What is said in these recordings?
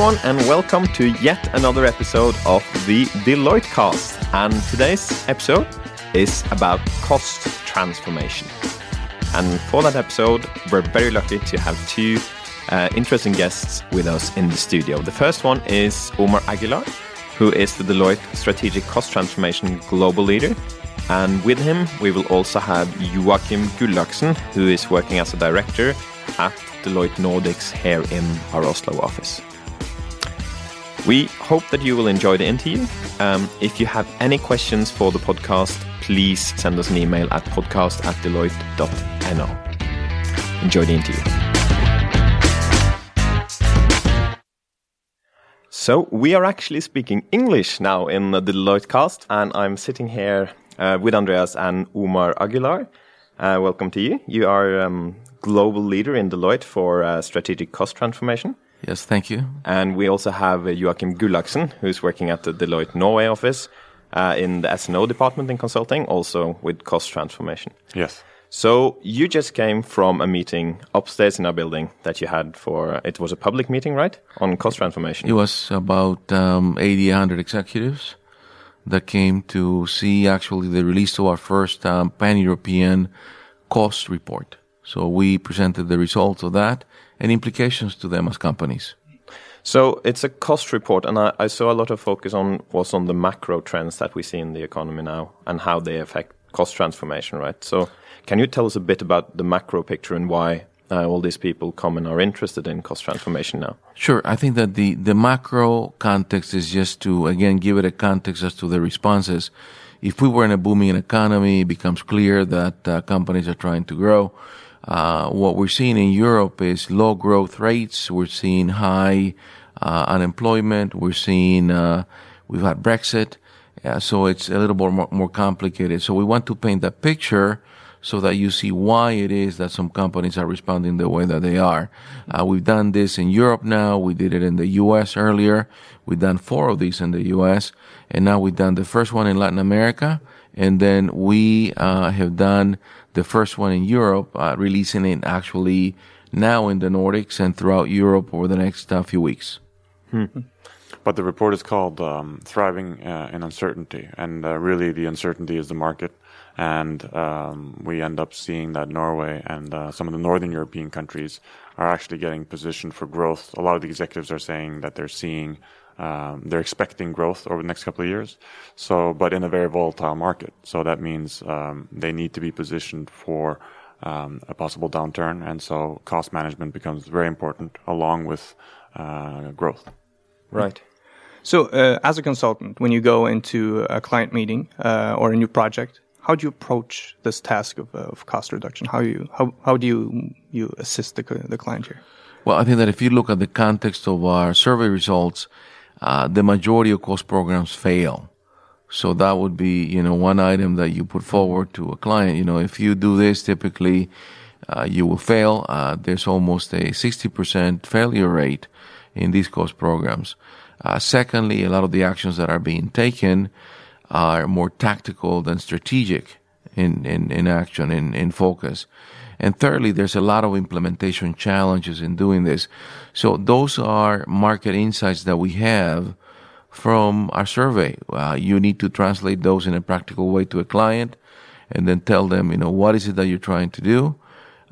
everyone, and welcome to yet another episode of the Deloitte Cast. And today's episode is about cost transformation. And for that episode, we're very lucky to have two uh, interesting guests with us in the studio. The first one is Omar Aguilar, who is the Deloitte Strategic Cost Transformation Global Leader. And with him, we will also have Joachim Gullaksen, who is working as a director at Deloitte Nordics here in our Oslo office. We hope that you will enjoy the interview. Um, if you have any questions for the podcast, please send us an email at podcast at deloitte.no. Enjoy the interview. So, we are actually speaking English now in the Deloitte cast, and I'm sitting here uh, with Andreas and Omar Aguilar. Uh, welcome to you. You are um, global leader in Deloitte for uh, strategic cost transformation. Yes, thank you. And we also have uh, Joachim Gullaksen, who's working at the Deloitte Norway office uh, in the S&O department in consulting, also with cost transformation. Yes. So you just came from a meeting upstairs in our building that you had for, it was a public meeting, right? On cost transformation. It was about um, 80, 100 executives that came to see actually the release of our first um, pan-European cost report. So we presented the results of that and implications to them as companies. So it's a cost report, and I, I, saw a lot of focus on was on the macro trends that we see in the economy now and how they affect cost transformation, right? So can you tell us a bit about the macro picture and why uh, all these people come and are interested in cost transformation now? Sure. I think that the, the macro context is just to, again, give it a context as to the responses. If we were in a booming economy, it becomes clear that uh, companies are trying to grow uh, what we're seeing in Europe is low growth rates. We're seeing high uh, unemployment. We're seeing uh, we've had Brexit, so it's a little more more complicated. So we want to paint that picture so that you see why it is that some companies are responding the way that they are. Uh, we've done this in Europe now. We did it in the U.S. earlier. We've done four of these in the U.S. and now we've done the first one in Latin America, and then we uh, have done the first one in Europe, uh, releasing it actually now in the Nordics and throughout Europe over the next uh, few weeks. Hmm. But the report is called um, Thriving uh, in Uncertainty, and uh, really the uncertainty is the market. And um, we end up seeing that Norway and uh, some of the northern European countries are actually getting positioned for growth. A lot of the executives are saying that they're seeing they're expecting growth over the next couple of years. So, but in a very volatile market. So that means um, they need to be positioned for um, a possible downturn, and so cost management becomes very important along with uh, growth. Right. So, uh, as a consultant, when you go into a client meeting uh, or a new project, how do you approach this task of, of cost reduction? How you how how do you you assist the the client here? Well, I think that if you look at the context of our survey results, uh, the majority of cost programs fail. So that would be, you know, one item that you put forward to a client. You know, if you do this, typically uh, you will fail. Uh, there's almost a 60% failure rate in these cost programs. Uh, secondly, a lot of the actions that are being taken are more tactical than strategic in, in, in action, in, in focus. And thirdly, there's a lot of implementation challenges in doing this. So those are market insights that we have from our survey. Uh, you need to translate those in a practical way to a client and then tell them, you know, what is it that you're trying to do?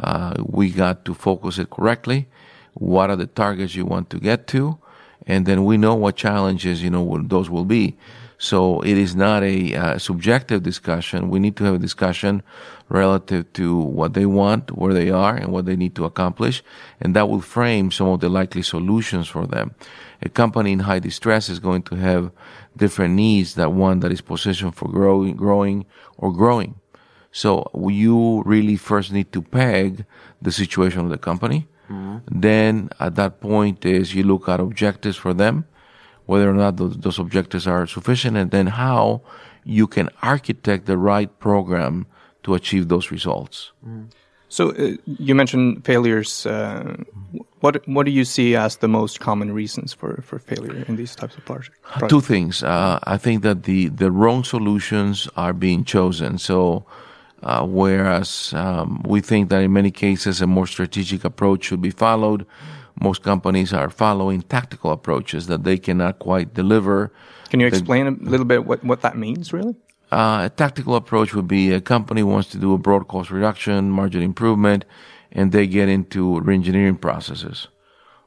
Uh, we got to focus it correctly. What are the targets you want to get to? And then we know what challenges, you know, those will be. So it is not a uh, subjective discussion. We need to have a discussion relative to what they want, where they are, and what they need to accomplish. And that will frame some of the likely solutions for them. A company in high distress is going to have different needs than one that is positioned for growing, growing or growing. So you really first need to peg the situation of the company. Mm-hmm. Then at that point is you look at objectives for them whether or not those, those objectives are sufficient, and then how you can architect the right program to achieve those results. Mm. So uh, you mentioned failures. Uh, what what do you see as the most common reasons for, for failure in these types of projects? Two things. Uh, I think that the the wrong solutions are being chosen. So. Uh, whereas um, we think that in many cases a more strategic approach should be followed, most companies are following tactical approaches that they cannot quite deliver. Can you explain a little bit what, what that means, really? Uh, a tactical approach would be a company wants to do a broad cost reduction, margin improvement, and they get into reengineering processes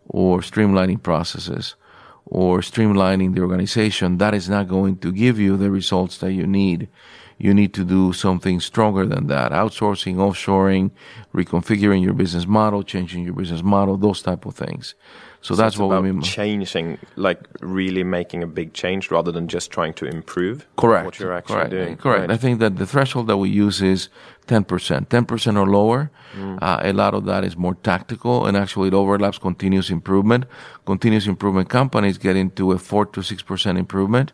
or streamlining processes or streamlining the organization. That is not going to give you the results that you need you need to do something stronger than that. Outsourcing, offshoring, reconfiguring your business model, changing your business model, those type of things. So, so that's what we mean. Changing, like really making a big change rather than just trying to improve. Correct. What you're actually Correct. doing. Correct. Right. I think that the threshold that we use is 10%. 10% or lower. Mm. Uh, a lot of that is more tactical and actually it overlaps continuous improvement. Continuous improvement companies get into a 4 to 6% improvement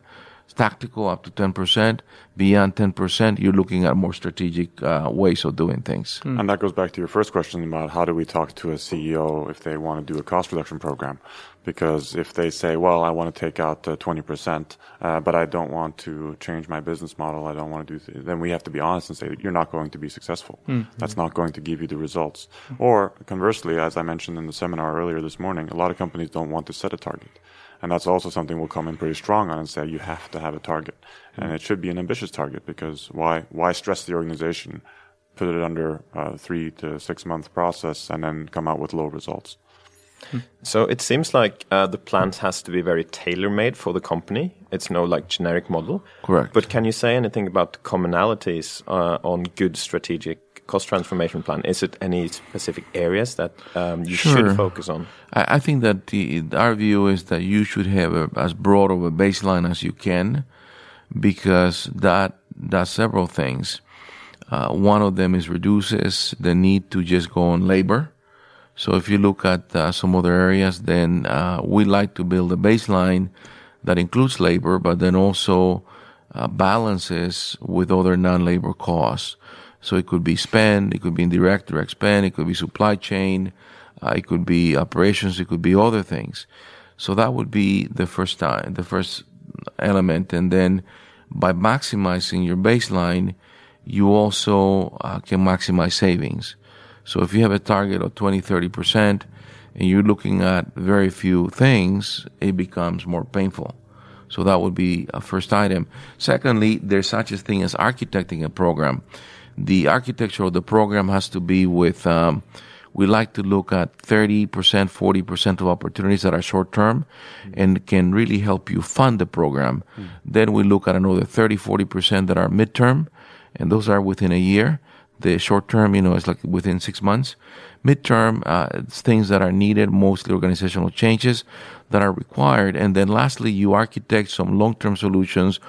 tactical up to 10%. Beyond 10%, you're looking at more strategic uh, ways of doing things. Mm. And that goes back to your first question about how do we talk to a CEO if they want to do a cost reduction program? Because if they say, well, I want to take out uh, 20%, uh, but I don't want to change my business model, I don't want to do, th-, then we have to be honest and say, you're not going to be successful. Mm. That's not going to give you the results. Or conversely, as I mentioned in the seminar earlier this morning, a lot of companies don't want to set a target. And that's also something we'll come in pretty strong on and say you have to have a target. And it should be an ambitious target because why, why stress the organization, put it under a three to six month process and then come out with low results? So it seems like uh, the plan has to be very tailor made for the company. It's no like generic model. Correct. But can you say anything about commonalities uh, on good strategic cost transformation plan? Is it any specific areas that um, you sure. should focus on? I, I think that the, our view is that you should have a, as broad of a baseline as you can, because that does several things. Uh, one of them is reduces the need to just go on labor. So if you look at uh, some other areas, then uh, we like to build a baseline that includes labor, but then also uh, balances with other non-labor costs. So it could be spend, it could be indirect, direct spend, it could be supply chain, uh, it could be operations, it could be other things. So that would be the first time, the first element. And then by maximizing your baseline, you also uh, can maximize savings. So if you have a target of 20, 30%, and you're looking at very few things, it becomes more painful. So that would be a first item. Secondly, there's such a thing as architecting a program the architecture of the program has to be with, um, we like to look at 30%, 40% of opportunities that are short term and can really help you fund the program. Mm-hmm. Then we look at another 30, 40% that are midterm and those are within a year. The short term, you know, is like within six months. Midterm, uh, things that are needed, mostly organizational changes that are required. And then lastly, you architect some long-term solutions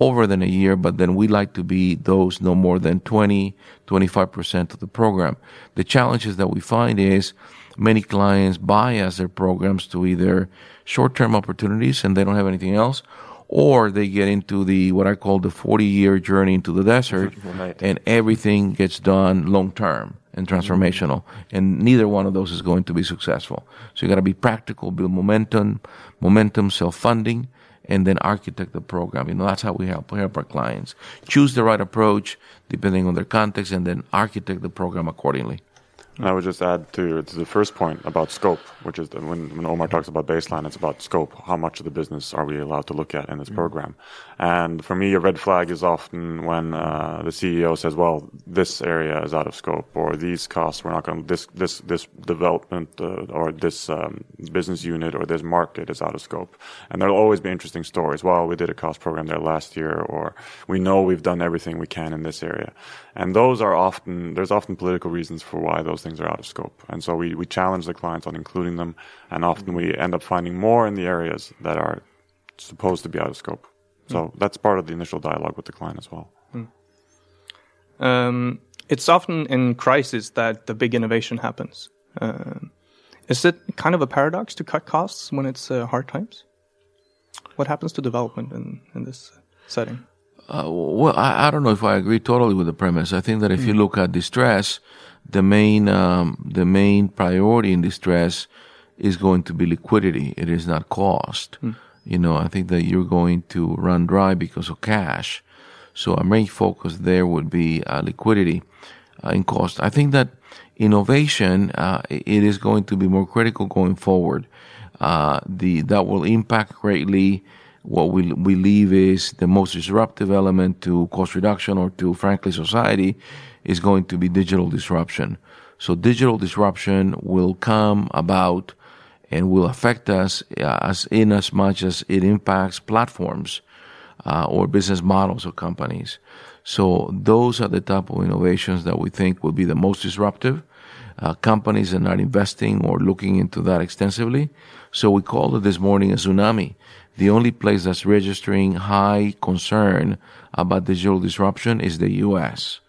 over than a year, but then we like to be those no more than 20, 25% of the program. The challenges that we find is many clients buy as their programs to either short-term opportunities and they don't have anything else, or they get into the, what I call the 40 year journey into the desert and everything gets done long-term and transformational. Mm-hmm. And neither one of those is going to be successful. So you gotta be practical, build momentum, momentum, self-funding, and then architect the program. You know, that's how we help help our clients choose the right approach depending on their context, and then architect the program accordingly. And I would just add to, to the first point about scope, which is when, when Omar talks about baseline, it's about scope. How much of the business are we allowed to look at in this mm-hmm. program? And for me, a red flag is often when uh, the CEO says, "Well, this area is out of scope, or these costs we're not going. This this this development uh, or this um, business unit or this market is out of scope." And there'll always be interesting stories. Well, we did a cost program there last year, or we know we've done everything we can in this area. And those are often there's often political reasons for why those things are out of scope. And so we we challenge the clients on including them, and often we end up finding more in the areas that are supposed to be out of scope. So mm. that's part of the initial dialogue with the client as well. Mm. Um, it's often in crisis that the big innovation happens. Uh, is it kind of a paradox to cut costs when it's uh, hard times? What happens to development in, in this setting? Uh, well, I, I, don't know if I agree totally with the premise. I think that if mm. you look at distress, the main um, the main priority in distress is going to be liquidity. It is not cost. Mm you know, I think that you're going to run dry because of cash. So a main focus there would be uh, liquidity. uh, in cost. I think that innovation uh, it is going to be more critical going forward. Uh, the that will impact greatly what we believe is the most disruptive element to cost reduction or to frankly society is going to be digital disruption. So digital disruption will come about and will affect us uh, as in as much as it impacts platforms uh, or business models of companies. So those are the type of innovations that we think will be the most disruptive. Uh, companies are not investing or looking into that extensively. So we called it this morning a tsunami. The only place that's registering high concern about digital disruption is the U.S.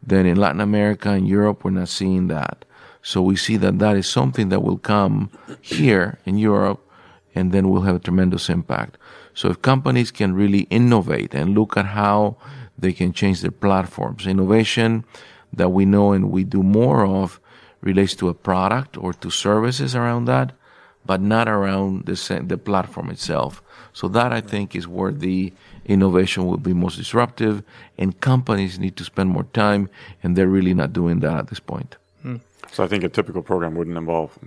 Then in Latin America and Europe, we're not seeing that. So we see that that is something that will come here in Europe and then will have a tremendous impact. So if companies can really innovate and look at how they can change their platforms, innovation that we know and we do more of relates to a product or to services around that, but not around the, the platform itself. So that I think is where the innovation will be most disruptive and companies need to spend more time and they're really not doing that at this point. Hmm. So I think a typical program wouldn't involve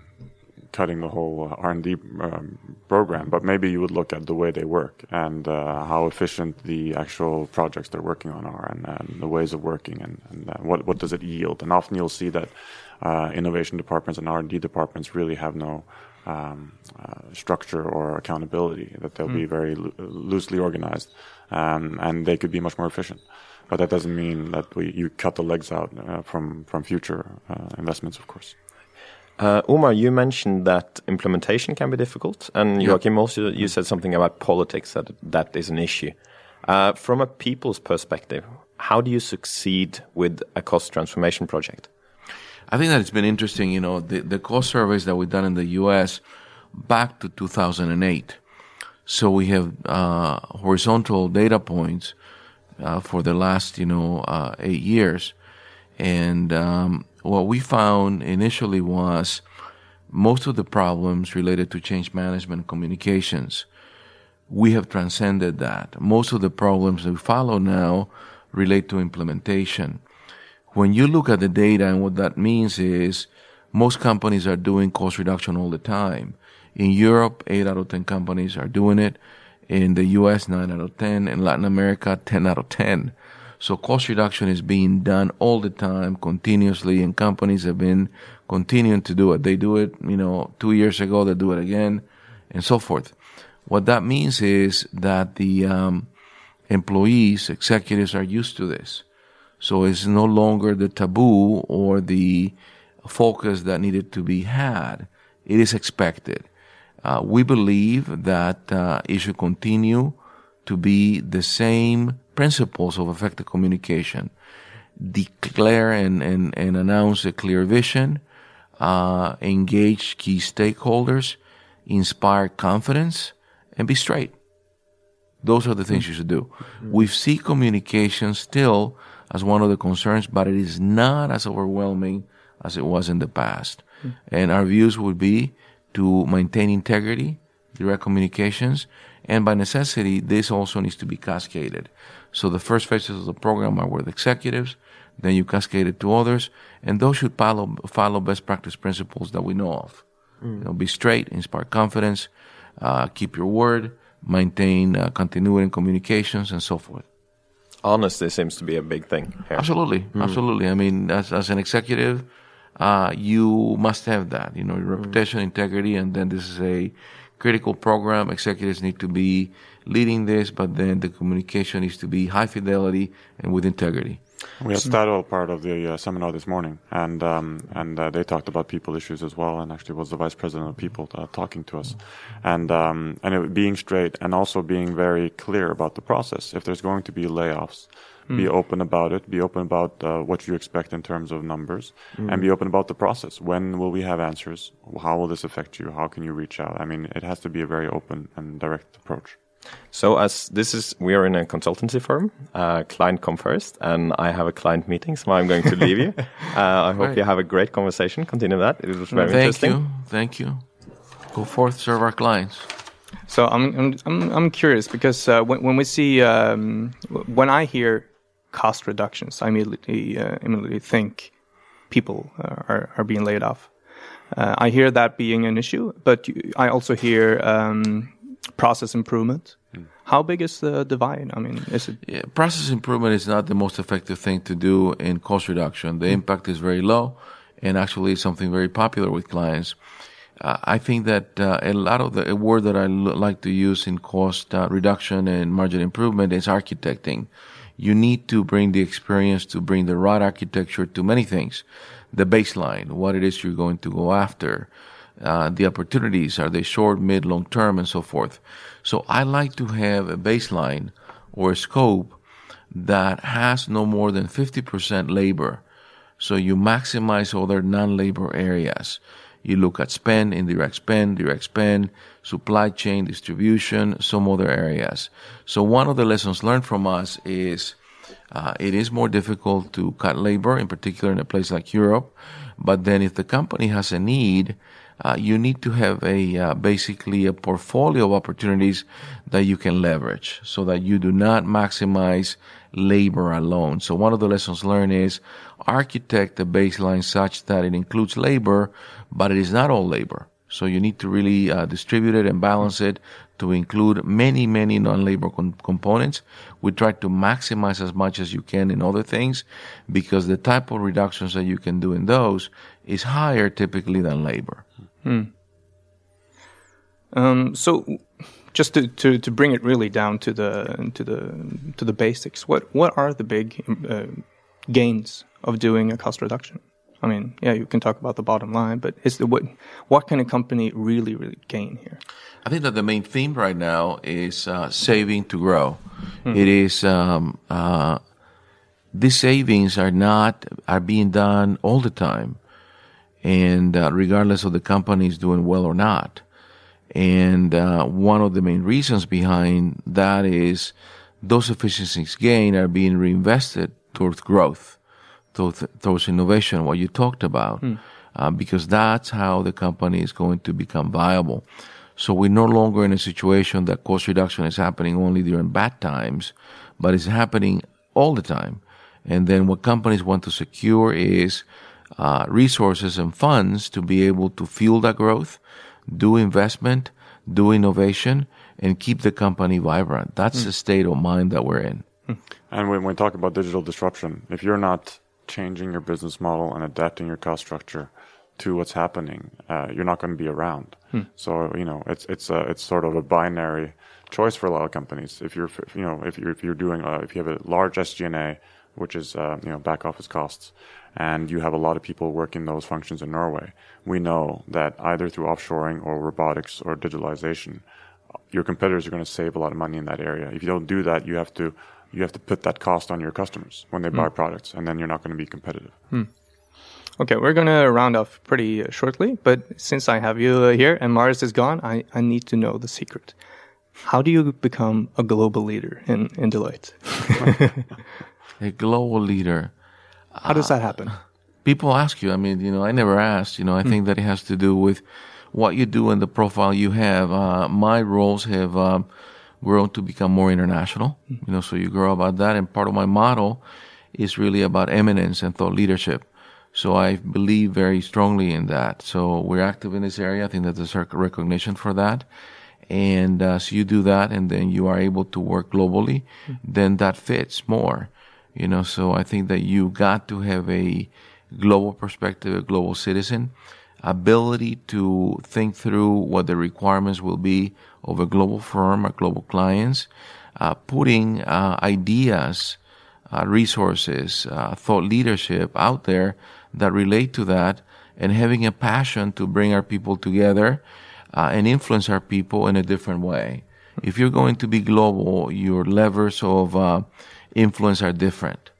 cutting the whole uh, R&D um, program, but maybe you would look at the way they work and uh, how efficient the actual projects they're working on are and, and the ways of working and, and uh, what, what does it yield. And often you'll see that uh, innovation departments and R&D departments really have no um, uh, structure or accountability, that they'll mm. be very lo- loosely organized um, and they could be much more efficient. But that doesn't mean that we, you cut the legs out uh, from, from future investments, of course. Uh, Omar, you mentioned that implementation can be difficult, and Joachim also you said something about politics that that is an issue. Uh, from a people's perspective, how do you succeed with a cost transformation project? I think that it's been interesting. You know, the, the cost surveys that we've done in the U.S. back to 2008. So we have uh, horizontal data points uh, for the last, you know, uh, eight years, and um, what we found initially was most of the problems related to change management communications. We have transcended that. Most of the problems that we follow now relate to implementation. When you look at the data and what that means is most companies are doing cost reduction all the time. In Europe, 8 out of 10 companies are doing it. In the US, 9 out of 10. In Latin America, 10 out of 10. So cost reduction is being done all the time, continuously, and companies have been continuing to do it. They do it, you know, two years ago, they do it again, and so forth. What that means is that the um, employees, executives are used to this. So it's no longer the taboo or the focus that needed to be had. It is expected. Uh, we believe that uh, it should continue to be the same principles of effective communication. Declare and, and, and announce a clear vision, uh, engage key stakeholders, inspire confidence, and be straight. Those are the things you should do. We see communication still as one of the concerns, but it is not as overwhelming as it was in the past. And our views would be to maintain integrity, direct communications, and by necessity, this also needs to be cascaded. So the first phases of the program are with executives, then you cascade it to others, and those should follow follow best practice principles that we know of. Mm. You know, be straight, inspire confidence, uh, keep your word, maintain uh, continuity in communications, and so forth. Honesty seems to be a big thing. Here. Absolutely, mm. absolutely. I mean, as as an executive, uh, you must have that. You know, your reputation, mm. integrity, and then this is a critical program. Executives need to be leading this, but then the communication needs to be high fidelity and with integrity. We had Statoil part of the uh, seminar this morning, and um, and uh, they talked about people issues as well. And actually, was the vice president of people uh, talking to us, and um, and it, being straight and also being very clear about the process. If there's going to be layoffs, mm. be open about it. Be open about uh, what you expect in terms of numbers, mm. and be open about the process. When will we have answers? How will this affect you? How can you reach out? I mean, it has to be a very open and direct approach. So as this is, we are in a consultancy firm. Uh, client come first, and I have a client meeting, so I'm going to leave you. Uh, I hope right. you have a great conversation. Continue that. It was very Thank interesting. Thank you. Thank you. Go forth, serve our clients. So I'm I'm I'm, I'm curious because uh, when when we see um, when I hear cost reductions, I immediately uh, immediately think people uh, are are being laid off. Uh, I hear that being an issue, but you, I also hear um, process improvement. How big is the divide? I mean, is it? Yeah, process improvement is not the most effective thing to do in cost reduction. The impact is very low, and actually, it's something very popular with clients. Uh, I think that uh, a lot of the word that I like to use in cost uh, reduction and margin improvement is architecting. You need to bring the experience to bring the right architecture to many things. The baseline, what it is you're going to go after, uh, the opportunities, are they short, mid, long term, and so forth. So I like to have a baseline or a scope that has no more than 50% labor. So you maximize other non-labor areas. You look at spend, indirect spend, direct spend, supply chain, distribution, some other areas. So one of the lessons learned from us is uh, it is more difficult to cut labor, in particular in a place like Europe. But then if the company has a need, uh, you need to have a uh, basically a portfolio of opportunities that you can leverage so that you do not maximize labor alone. So one of the lessons learned is architect the baseline such that it includes labor, but it is not all labor. So you need to really uh, distribute it and balance it to include many, many non-labor com- components. We try to maximize as much as you can in other things because the type of reductions that you can do in those is higher typically than labor. Um, so, just to, to, to bring it really down to the to the to the basics, what what are the big uh, gains of doing a cost reduction? I mean, yeah, you can talk about the bottom line, but is the what what can a company really really gain here? I think that the main theme right now is uh, saving to grow. It is um, uh, these savings are not are being done all the time, and uh, regardless of the company is doing well or not. And uh, one of the main reasons behind that is those efficiencies gained are being reinvested towards growth, towards, towards innovation, what you talked about, uh, because that's how the company is going to become viable. So we're no longer in a situation that cost reduction is happening only during bad times, but it's happening all the time. And then what companies want to secure is uh, resources and funds to be able to fuel that growth, do investment, do innovation, and keep the company vibrant. That's the state of mind that we're in. And when we talk about digital disruption, if you're not changing your business model and adapting your cost structure to what's happening, uh, you're not going to be around. So you know, it's it's a, it's sort of a binary choice for a lot of companies. If you're you know if you're if you're doing uh, if you have a large SG&A, which is uh, you know back office costs, and you have a lot of people working those functions in Norway, we know that either through offshoring or robotics or digitalization, your competitors are going to save a lot of money in that area. If you don't do that, you have to you have to put that cost on your customers when they buy products, and then you're not going to be competitive. Okay, we're gonna round off pretty uh, shortly, but since I have you uh, here Andreas is gone, I, I need to know the secret. How do you become a global leader in, in Deloitte? A global leader. How does that happen? people ask you. I mean, you know, I never asked. You know, I think that it has to do with what you do and the profile you have. Uh, my roles have um, grown to become more international. You know, so you grow about that, and part of my model is really about eminence and thought leadership. So I believe very strongly in that. So we're active in this area. I think that there's rec- recognition for that. And uh, so you do that, and then you are able to work globally. Then that fits more. You know, so I think that you got to have a global perspective, a global citizen, ability to think through what the requirements will be of a global firm or global clients, uh, putting uh, ideas, uh, resources, uh, thought leadership out there that relate to that, and having a passion to bring our people together uh, and influence our people in a different way. If you're going to be global, your levers of uh, influence are different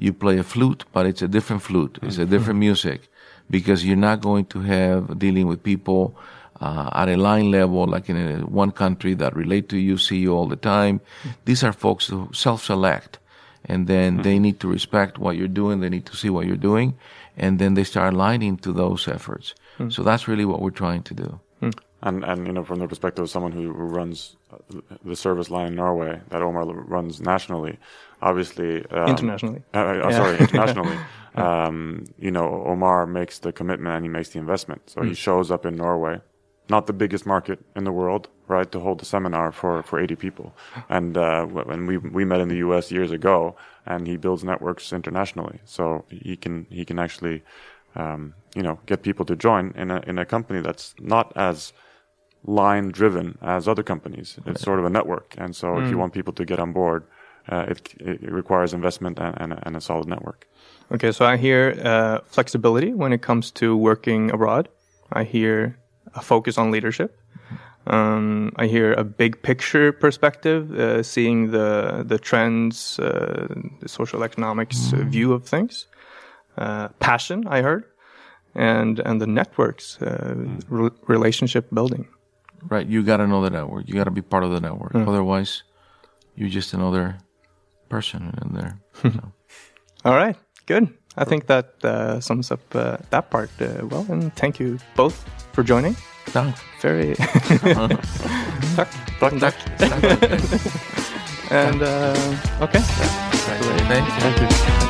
you play a flute, but it's a different flute. It's a different mm-hmm. music because you're not going to have dealing with people uh, at a line level, like in a, one country that relate to you, see you all the time. Mm-hmm. These are folks who self-select, and then they mm-hmm. need to respect what you're doing. They need to see what you're doing, and then they start aligning to those efforts. So that's really what we're trying to do. And and you know, from the perspective of someone who, who runs uh, the service line in Norway that Omar runs nationally, obviously um, internationally. Uh, uh, yeah. Sorry, internationally. um, you know, Omar makes the commitment and he makes the investment. So mm. he shows up in Norway, not the biggest market in the world, right, to hold a seminar for, for 80 people. And uh, when we we met in the U.S. years ago, and he builds networks internationally, so he can he can actually, um, you know, get people to join in a in a company that's not as line driven as other companies. It's sort of a network, and so mm. if you mm. want people to get on board, uh, it, it requires investment and, and, and, a solid network. Okay, so I hear uh, flexibility when it comes to working abroad. I hear a focus on leadership. Um, I hear a big picture perspective, uh, seeing the the trends, uh, the social economics uh, view of things. Uh, passion, I heard, and and the networks, re relationship building. Right, you got to know the network. You got to be part of the network. Mm. Otherwise, you're just another person in there. So. All right, good. I think that uh, sums up uh, that part uh, well. And thank you both for joining. No. Very. tack. Tack, tack. and uh, okay. Thank you. Thank you.